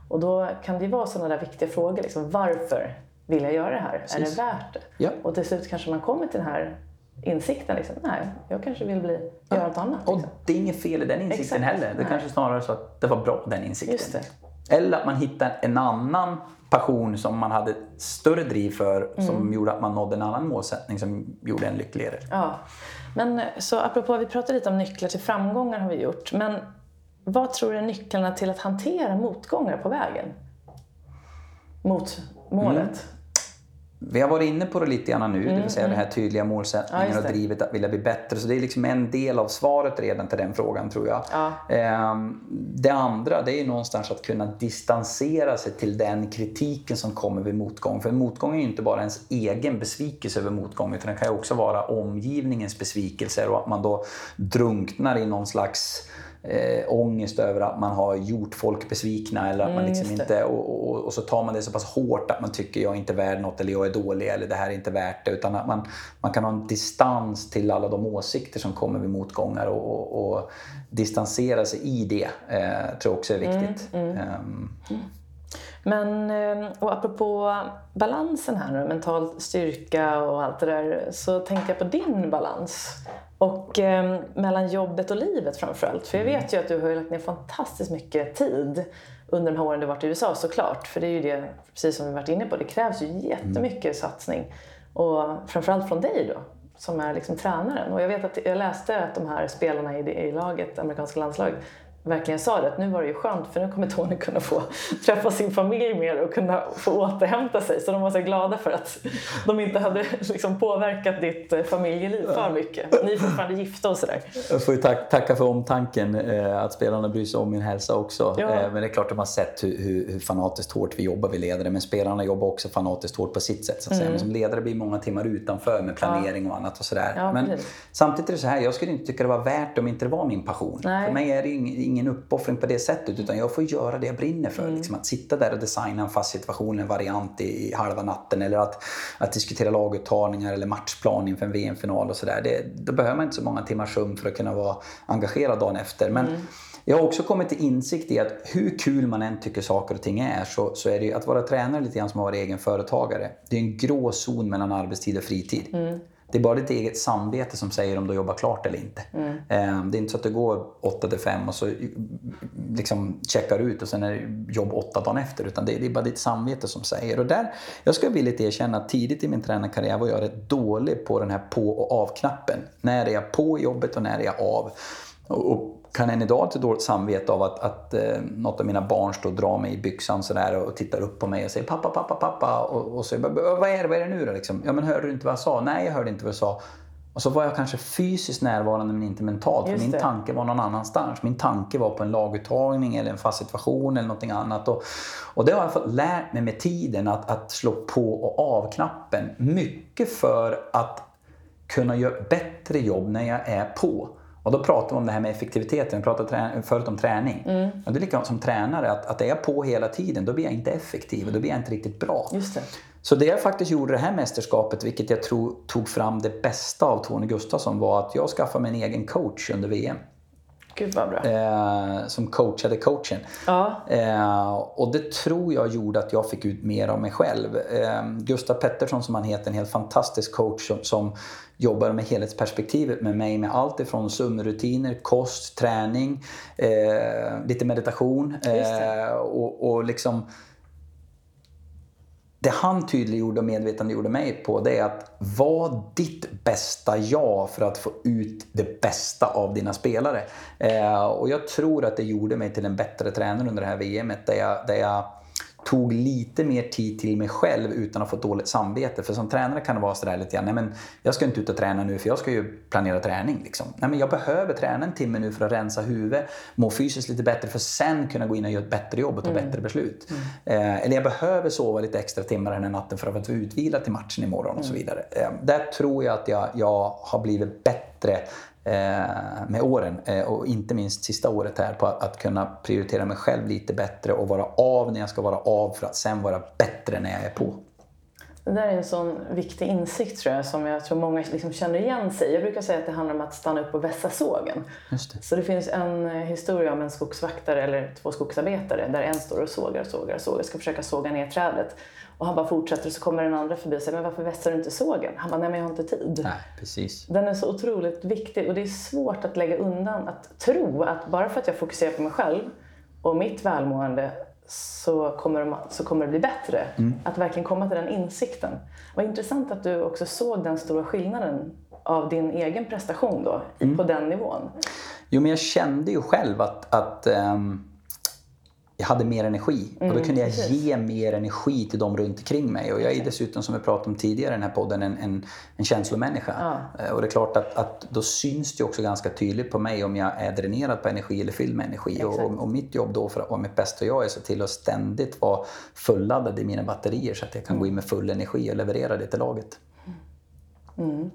Och då kan det ju vara sådana där viktiga frågor. Liksom, varför vill jag göra det här? Är Precis. det värt det? Ja. Och till slut kanske man kommer till den här insikten. Liksom, nej, jag kanske vill bli, göra något annat. Och Liksom. det är inget fel i den insikten Exakt. heller. Det Nej. kanske snarare är så att det var bra, den insikten. Just det. Eller att man hittar en annan passion som man hade större driv för som Mm. gjorde att man nådde en annan målsättning som gjorde en lyckligare. Ja. Men så apropå, vi pratade lite om nycklar till framgångar har vi gjort. Men vad tror du är nycklarna till att hantera motgångar på vägen? Mot målet? Mm. Vi har varit inne på det lite grann nu, det vill säga den här tydliga Mm, Ja, målsättningen just och drivet att vilja bli bättre. Så det är liksom en del av svaret redan till den frågan tror jag. Ja. Ehm, Det andra det är ju någonstans att kunna distansera sig till den kritiken som kommer vid motgång. För motgång är ju inte bara ens egen besvikelse över motgång utan det kan ju också vara omgivningens besvikelser och att man då drunknar i någon slags eh, ångest över att man har gjort folk besvikna eller att man Mm, liksom just det. inte och, och, och så tar man det så pass hårt att man tycker jag är inte värd något eller jag är dålig eller det här är inte värt det. Utan att man, man kan ha en distans till alla de åsikter som kommer vid motgångar och, och, och distansera sig i det eh, tror jag också är viktigt. Mm, Ehm, Men, eh, och apropå balansen här nu, mental styrka och allt det där, så tänkte jag på din balans. Och eh, mellan jobbet och livet framförallt. För jag vet ju att du har lagt ner fantastiskt mycket tid under de här åren du varit i USA såklart. För det är ju det, precis som vi varit inne på, det krävs ju jättemycket satsning. Och framförallt från dig då, som är liksom tränaren. Och jag vet att jag läste att de här spelarna i, det- i laget, amerikanska landslaget, verkligen sa det att nu var det ju skönt för nu kommer Tony kunna få träffa sin familj mer och kunna få återhämta sig. Så de var så glada för att de inte hade liksom påverkat ditt eh, familjeliv för mycket. Ni är fortfarande gifta och sådär. Jag får ju tack, tacka för omtanken, eh, att spelarna bryr sig om min hälsa också. Ja. Eh, men det är klart att de har sett hur, hur, hur fanatiskt hårt vi jobbar, vi ledare. Men spelarna jobbar också fanatiskt hårt på sitt sätt. Så att säga. Men som ledare blir många timmar utanför med planering och annat och sådär. Mm. Ja, men samtidigt är det så här, jag skulle inte tycka det var värt om inte det var min passion. Nej. För mig är det ju ingen, uppoffring på det sättet, utan jag får göra det jag brinner för. Mm. Liksom att sitta där och designa en fast situation, en variant i, i halva natten eller att, att diskutera laguttagningar eller matchplan inför en VM-final och sådär. Då behöver man inte så många timmars sömn för att kunna vara engagerad dagen efter. Men Mm. jag har också kommit till insikt i att hur kul man än tycker saker och ting är så, så är det ju att vara tränare lite grann som att vara egen företagare. Det är en grå zon mellan arbetstid och fritid. Mm. Det är bara ditt eget samvete som säger om du jobbar klart eller inte. Mm. Eh, Det är inte så att du går 8 till 5 och så liksom checkar ut och sen är det jobb 8 dagen efter. Utan det är bara ditt samvete som säger. Och där, jag ska villigt erkänna att tidigt i min tränarkarriär var jag rätt dålig på den här på och av-knappen. När är jag på jobbet och när är jag av? Och kan än idag ha ett dåligt samvete av att, att eh, något av mina barn står och drar mig i byxan sådär och tittar upp på mig och säger pappa, pappa, pappa. Och, och så jag bara, vad är det, vad är det nu då? Liksom? Ja men hörde du inte vad jag sa? Nej, jag hörde inte vad jag sa. Och så var jag kanske fysiskt närvarande men inte mentalt. För min det. tanke var någon annanstans. Min tanke var på en laguttagning eller en fast situation eller någonting annat. Och, och det har jag fått lärt mig med tiden att, att slå på och av-knappen. Mycket för att kunna göra bättre jobb när jag är på. Och då pratar vi om det här med effektiviteten. Vi pratade förut om träning. Mm. Och det är likadant som tränare, att, att är jag på hela tiden då blir jag inte effektiv och då blir jag inte riktigt bra. Just det. Så det jag faktiskt gjorde det här mästerskapet, vilket jag tror tog fram det bästa av Tony Gustafsson, var att jag skaffade mig en egen coach under VM. Gud vad bra. Eh, som coachade coachen. Ja. Eh, och det tror jag gjorde att jag fick ut mer av mig själv. Eh, Gustav Pettersson som han heter, en helt fantastisk coach som, som jobbar med helhetsperspektivet med mig med allt ifrån sömnrutiner, kost, träning, eh, lite meditation eh, och, och liksom det han tydliggjorde och medvetandegjorde mig på det är att var ditt bästa jag för att få ut det bästa av dina spelare. Eh, och jag tror att det gjorde mig till en bättre tränare under det här VMet där jag, där jag tog lite mer tid till mig själv utan att få dåligt samvete. För som tränare kan det vara sådär lite grann, nej men jag ska inte ut och träna nu för jag ska ju planera träning. Liksom. Nej men jag behöver träna en timme nu för att rensa huvudet, må fysiskt lite bättre för sen kunna gå in och göra ett bättre jobb och ta mm. bättre beslut. Mm. Eh, eller jag behöver sova lite extra timmar den här natten för att vara utvilad till matchen imorgon mm. och så mm. vidare. Eh, där tror jag att jag, jag har blivit bättre Eh, med åren eh, och inte minst sista året här på att kunna prioritera mig själv lite bättre och vara av när jag ska vara av för att sen vara bättre när jag är på. Det där är en sån viktig insikt tror jag som jag tror många liksom känner igen sig Jag brukar säga att det handlar om att stanna upp och vässa sågen. Det. Så det finns en eh, historia om en skogsvaktare eller två skogsarbetare där en står och sågar, sågar, sågar, ska försöka såga ner trädet. Och han bara fortsätter och så kommer den andra förbi och säger, men varför vässar du inte sågen? Han bara, nej men jag har inte tid. Nej, precis. Den är så otroligt viktig och det är svårt att lägga undan, att tro att bara för att jag fokuserar på mig själv och mitt välmående så kommer, de, så kommer det bli bättre. Mm. Att verkligen komma till den insikten. Vad intressant att du också såg den stora skillnaden av din egen prestation då, mm. på den nivån. Jo, men jag kände ju själv att, att um jag hade mer energi. Mm, och då mm, kunde jag precis. ge mer energi till de runt omkring mig. Och jag är dessutom, som vi pratade om tidigare i den här podden, en, en, en känslomänniska. Ja. Eh, och det är klart att, att då syns det också ganska tydligt på mig om jag är dränerad på energi eller fylld med energi. Och, och, mitt jobb då, för att vara mitt bästa jag, är se till att ständigt vara fulladdad i mina batterier så att jag kan mm. gå in med full energi och leverera det till laget. Mm.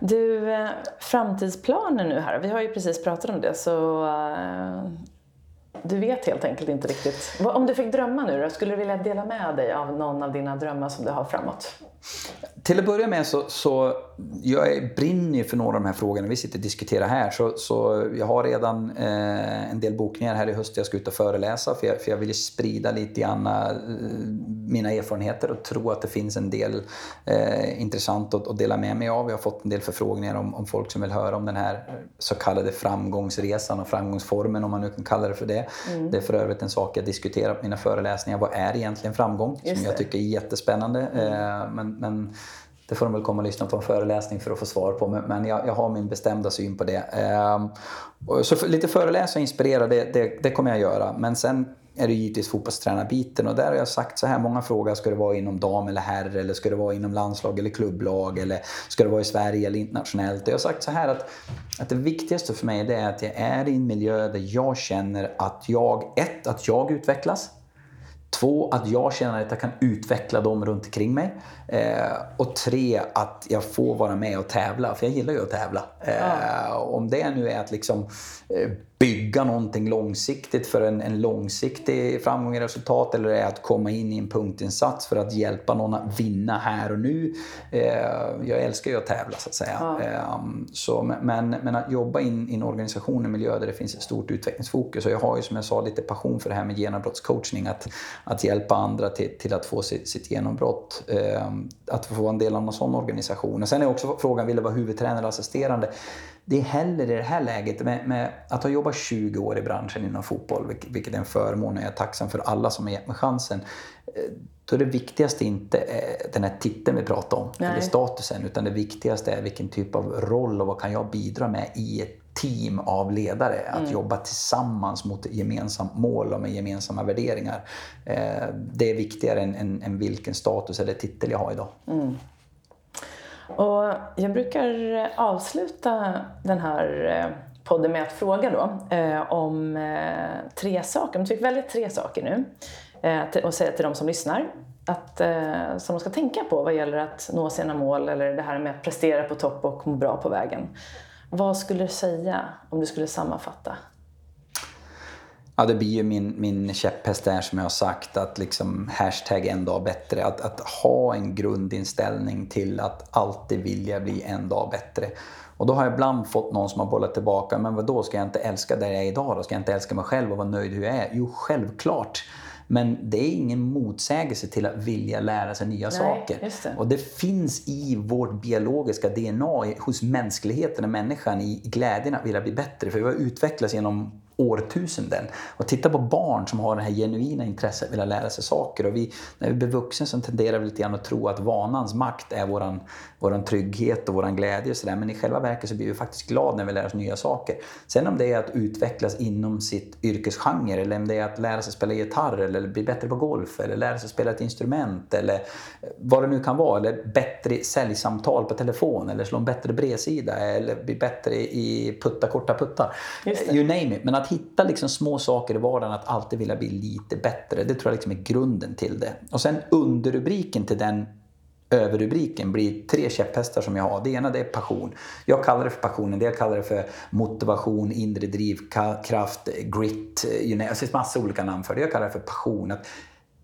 Du, eh, framtidsplaner nu här. Vi har ju precis pratat om det. Så eh, du vet helt enkelt inte riktigt. Om du fick drömma nu då, skulle du vilja dela med dig av någon av dina drömmar som du har framåt? Till att börja med så, så jag brinner ju för några av de här frågorna vi sitter och diskuterar här. Så, så jag har redan eh, en del bokningar här i höst jag ska ut och föreläsa. För jag, för jag vill sprida lite grann eh, mina erfarenheter och tro att det finns en del eh, intressant att, att, dela med mig av. Jag har fått en del förfrågningar om, om folk som vill höra om den här så kallade framgångsresan och framgångsformen om man nu kan kalla det för det. Mm. Det är för övrigt en sak jag diskuterar på mina föreläsningar. Vad är egentligen framgång? Just som jag tycker är jättespännande. Eh, men, men det får de väl komma och lyssna på en föreläsning för att få svar på. Men jag, jag har min bestämda syn på det. Ehm, så lite föreläsa och inspirera, det, det, det, kommer jag göra. Men sen är det givetvis fotbollstränarbiten och där har jag sagt så här, många frågar ska det vara inom dam eller herr eller ska det vara inom landslag eller klubblag eller ska det vara i Sverige eller internationellt? Och jag har sagt så här att, att det viktigaste för mig det är att jag är i en miljö där jag känner att jag, ett, att jag utvecklas. Två, att jag känner att jag kan utveckla dem runt omkring mig. Eh, och tre, att jag får vara med och tävla, för jag gillar ju att tävla. Eh, ja. Om det nu är att liksom eh, bygga någonting långsiktigt för en, en långsiktig framgång i resultat eller är att komma in i en punktinsats för att hjälpa någon att vinna här och nu. Eh, jag älskar ju att tävla så att säga. Ja. Eh, så, men, men att jobba in i en organisation, en miljö där det finns ett stort utvecklingsfokus och jag har ju som jag sa lite passion för det här med genombrottscoachning, att, att hjälpa andra till, till att få sitt, sitt genombrott. Eh, att få vara en del av en sån organisation. Och sen är också frågan, vill du vara huvudtränare eller assisterande? Det är heller i det här läget, med, med, att ha jobbat 20 år i branschen inom fotboll, vilket är en förmån och jag är tacksam för alla som har gett mig chansen. Eh, då är det viktigaste inte eh, den här titeln vi pratar om, Nej. eller statusen, utan det viktigaste är vilken typ av roll och vad kan jag bidra med i ett team av ledare. Mm. Att jobba tillsammans mot gemensamt mål och med gemensamma värderingar. Eh, det är viktigare än, än, än, vilken status eller titel jag har idag. Mm. Och jag brukar avsluta den här eh, podden med att fråga då eh, om eh, tre saker. Om du fick välja tre saker nu eh, och säga till de som lyssnar att, eh, som de ska tänka på vad gäller att nå sina mål eller det här med att prestera på topp och må bra på vägen. Vad skulle du säga om du skulle sammanfatta? Ja, det blir ju min, min käpphäst där som jag har sagt att liksom hashtag en dag bättre. Att, att ha en grundinställning till att alltid vilja bli en dag bättre. Och då har jag ibland fått någon som har bollat tillbaka, men vad då ska jag inte älska där jag är idag då? Ska jag inte älska mig själv och vara nöjd hur jag är? Jo, självklart. Men det är ingen motsägelse till att vilja lära sig nya Nej, saker. det. Och det finns i vårt biologiska DNA, hos mänskligheten och människan, i glädjen att vilja bli bättre. För vi har utvecklats genom årtusenden. Och titta på barn som har det här genuina intresset att vilja lära sig saker. Och vi, när vi blir vuxna så tenderar vi lite grann att tro att vanans makt är våran, våran trygghet och våran glädje. Och så där. Men i själva verket så blir vi faktiskt glada när vi lär oss nya saker. Sen om det är att utvecklas inom sitt yrkesgenre eller om det är att lära sig spela gitarr eller bli bättre på golf eller lära sig spela ett instrument eller vad det nu kan vara. Eller bättre säljsamtal på telefon eller slå en bättre bredsida eller bli bättre i putta korta puttar. You name it. Men att hitta liksom små saker i vardagen, att alltid vilja bli lite bättre. Det tror jag liksom är grunden till det. Och sen underrubriken till den överrubriken blir tre käpphästar som jag har. Det ena det är passion. Jag kallar det för passionen, det jag kallar det för motivation, inre drivkraft, grit, you know, alltså, det finns massa olika namn för det. Jag kallar det för passion. Att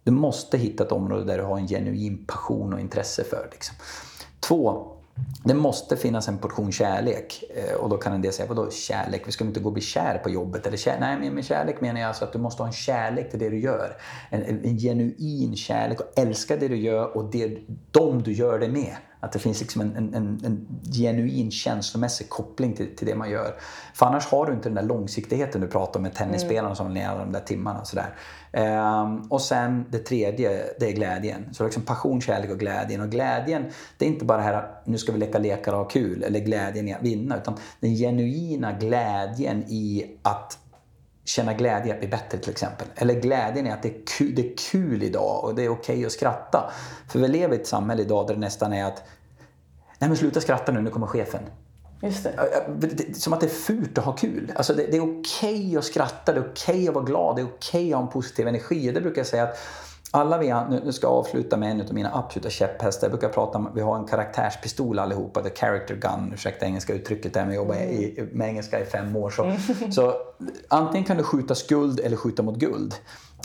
du måste hitta ett område där du har en genuin passion och intresse för. Liksom. Två, det måste finnas en portion kärlek. Eh, och då kan en del säga, vadå kärlek? Vi ska inte gå och bli kär på jobbet? Eller kär? Nej, men med kärlek menar jag alltså att du måste ha en kärlek till det du gör. En, en, en genuin kärlek och älska det du gör och det, de du gör det med. Att det finns liksom en, en, en, genuin känslomässig koppling till, till det man gör. För annars har du inte den där långsiktigheten du pratar om med tennisspelarna mm. som ner de där timmarna. Sådär. Ehm, och sen det tredje, det är glädjen. Så liksom passion, kärlek och glädjen. Och glädjen, det är inte bara det här att nu ska vi leka lekar och ha kul, eller glädjen i att vinna. Utan den genuina glädjen i att känna glädje att bli bättre till exempel. Eller glädjen i att det är kul, det är kul idag och det är okej okay att skratta. För vi lever i ett samhälle idag där det nästan är att Nej men sluta skratta nu, nu kommer chefen. Just det. Som att det är fult att ha kul. Alltså det, det är okej okay att skratta, det är okej okay att vara glad, det är okej okay att ha en positiv energi. Det brukar jag säga att alla vi, nu ska jag avsluta med en av mina absoluta käpphästar. Jag brukar prata om vi har en karaktärspistol allihopa, the character gun, ursäkta engelska uttrycket där, men jag jobbar i, med engelska i fem år. Så, mm. så antingen kan du skjuta skuld eller skjuta mot guld.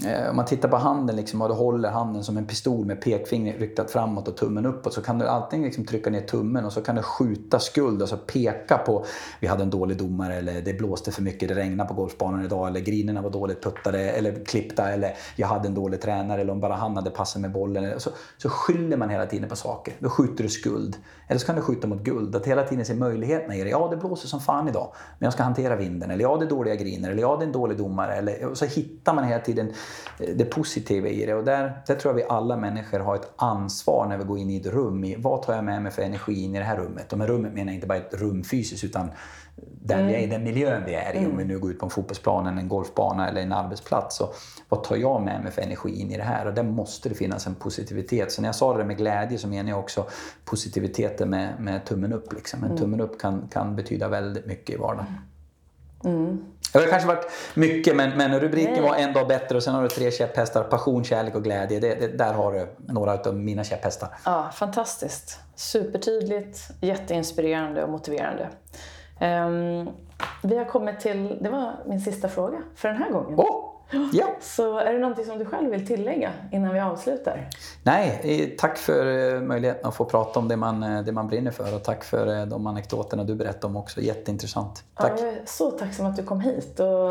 Eh, om man tittar på handen liksom, och du håller handen som en pistol med pekfingret riktat framåt och tummen uppåt så kan du alltid liksom trycka ner tummen och så kan du skjuta skuld, alltså peka på vi hade en dålig domare eller det blåste för mycket, det regnade på golfbanan idag eller grinerna var dåligt puttade eller klippta eller jag hade en dålig tränare eller om bara han hade passat med bollen. Så, så skyller man hela tiden på saker. Då skjuter du skuld. Eller så kan du skjuta mot guld. Att hela tiden se möjligheterna i det. Ja, det blåser som fan idag, men jag ska hantera vinden. Eller ja, det är dåliga griner. Eller ja, det är en dålig domare. Eller, och så hittar man hela tiden det positiva i det. Och där, där tror jag vi alla människor har ett ansvar när vi går in i ett rum. I, vad tar jag med mig för energi in i det här rummet? Och med rummet menar jag inte bara ett rum fysiskt utan där mm. vi är i den miljön vi är i. Mm. Om vi nu går ut på en fotbollsplan, en golfbana eller en arbetsplats. Så vad tar jag med mig för energi in i det här? Och där måste det finnas en positivitet. Så när jag sa det med glädje så menar jag också positiviteten med, med tummen upp. Liksom. En mm. tummen upp kan, kan betyda väldigt mycket i vardagen. Mm. Det har kanske varit mycket men, men rubriken Nej. var en dag bättre och sen har du tre käpphästar. Passion, kärlek och glädje. Det, det, där har du några av mina käpphästar. Ja, fantastiskt. Supertydligt, jätteinspirerande och motiverande. Um, vi har kommit till, det var min sista fråga för den här gången. Oh! Ja. Så är det någonting som du själv vill tillägga innan vi avslutar? Nej, eh, tack för eh, möjligheten att få prata om det man, eh, det man brinner för och tack för de anekdoterna du berättade om också. Jätteintressant. Tack. Ja, jag är så tacksam att du kom hit och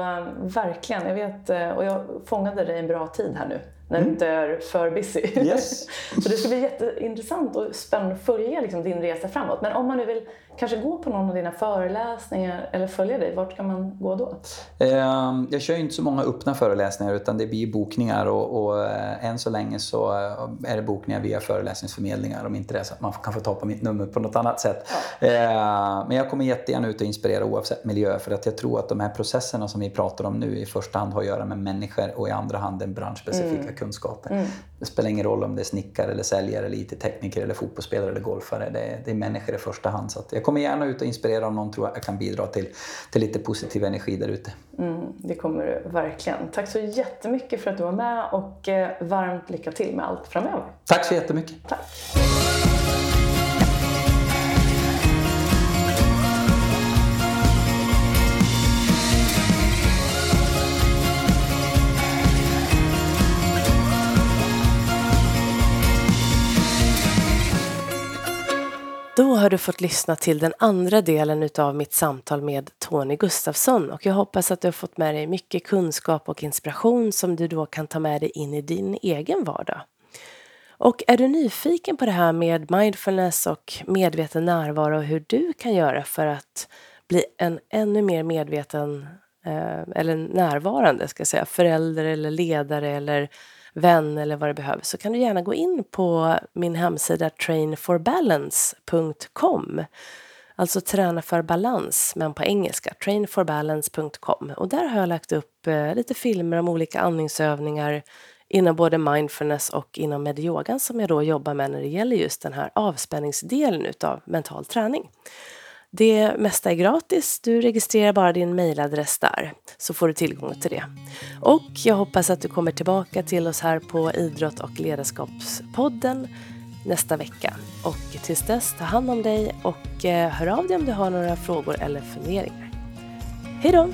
verkligen, jag vet, och jag fångade dig en bra tid här nu när mm. du inte är för busy. Yes. så det ska bli jätteintressant och spännande att följa liksom, din resa framåt. Men om man nu vill kanske gå på någon av dina föreläsningar eller följa dig, vart kan man gå då? Ehm, jag kör inte så många öppna föreläsningar utan det blir bokningar och, och eh, än så länge så eh, är det bokningar via föreläsningsförmedlingar om inte det är så att man kan få ta på mitt nummer på något annat sätt. Ja. Ehm, men jag kommer jättegärna ut och inspirera oavsett miljö för att jag tror att de här processerna som vi pratar om nu i första hand har att göra med människor och i andra hand den branschspecifika mm. kunskapen. Mm. Det spelar ingen roll om det är snickare eller säljare, eller IT-tekniker eller fotbollsspelare eller golfare. Det är, det är människor i första hand. Så jag kommer gärna ut och inspirera om någon tror jag kan bidra till, till lite positiv energi där ute. Mm, det kommer du verkligen. Tack så jättemycket för att du var med och eh, varmt lycka till med allt framöver. Tack så jättemycket. Tack. Då har du fått lyssna till den andra delen utav mitt samtal med Tony Gustafsson och jag hoppas att du har fått med dig mycket kunskap och inspiration som du då kan ta med dig in i din egen vardag. Och är du nyfiken på det här med mindfulness och medveten närvaro och hur du kan göra för att bli en ännu mer medveten eh, eller närvarande ska jag säga, förälder eller ledare eller vän eller vad det behövs så kan du gärna gå in på min hemsida trainforbalance.com Alltså träna för balans, men på engelska. trainforbalance.com. Och där har jag lagt upp eh, lite filmer om olika andningsövningar inom både mindfulness och inom medyogan som jag då jobbar med när det gäller just den här avspänningsdelen utav mental träning. Det mesta är gratis. Du registrerar bara din mejladress där så får du tillgång till det. Och jag hoppas att du kommer tillbaka till oss här på Idrott och ledarskapspodden nästa vecka. Och tills dess, ta hand om dig och eh, hör av dig om du har några frågor eller funderingar. Hej då!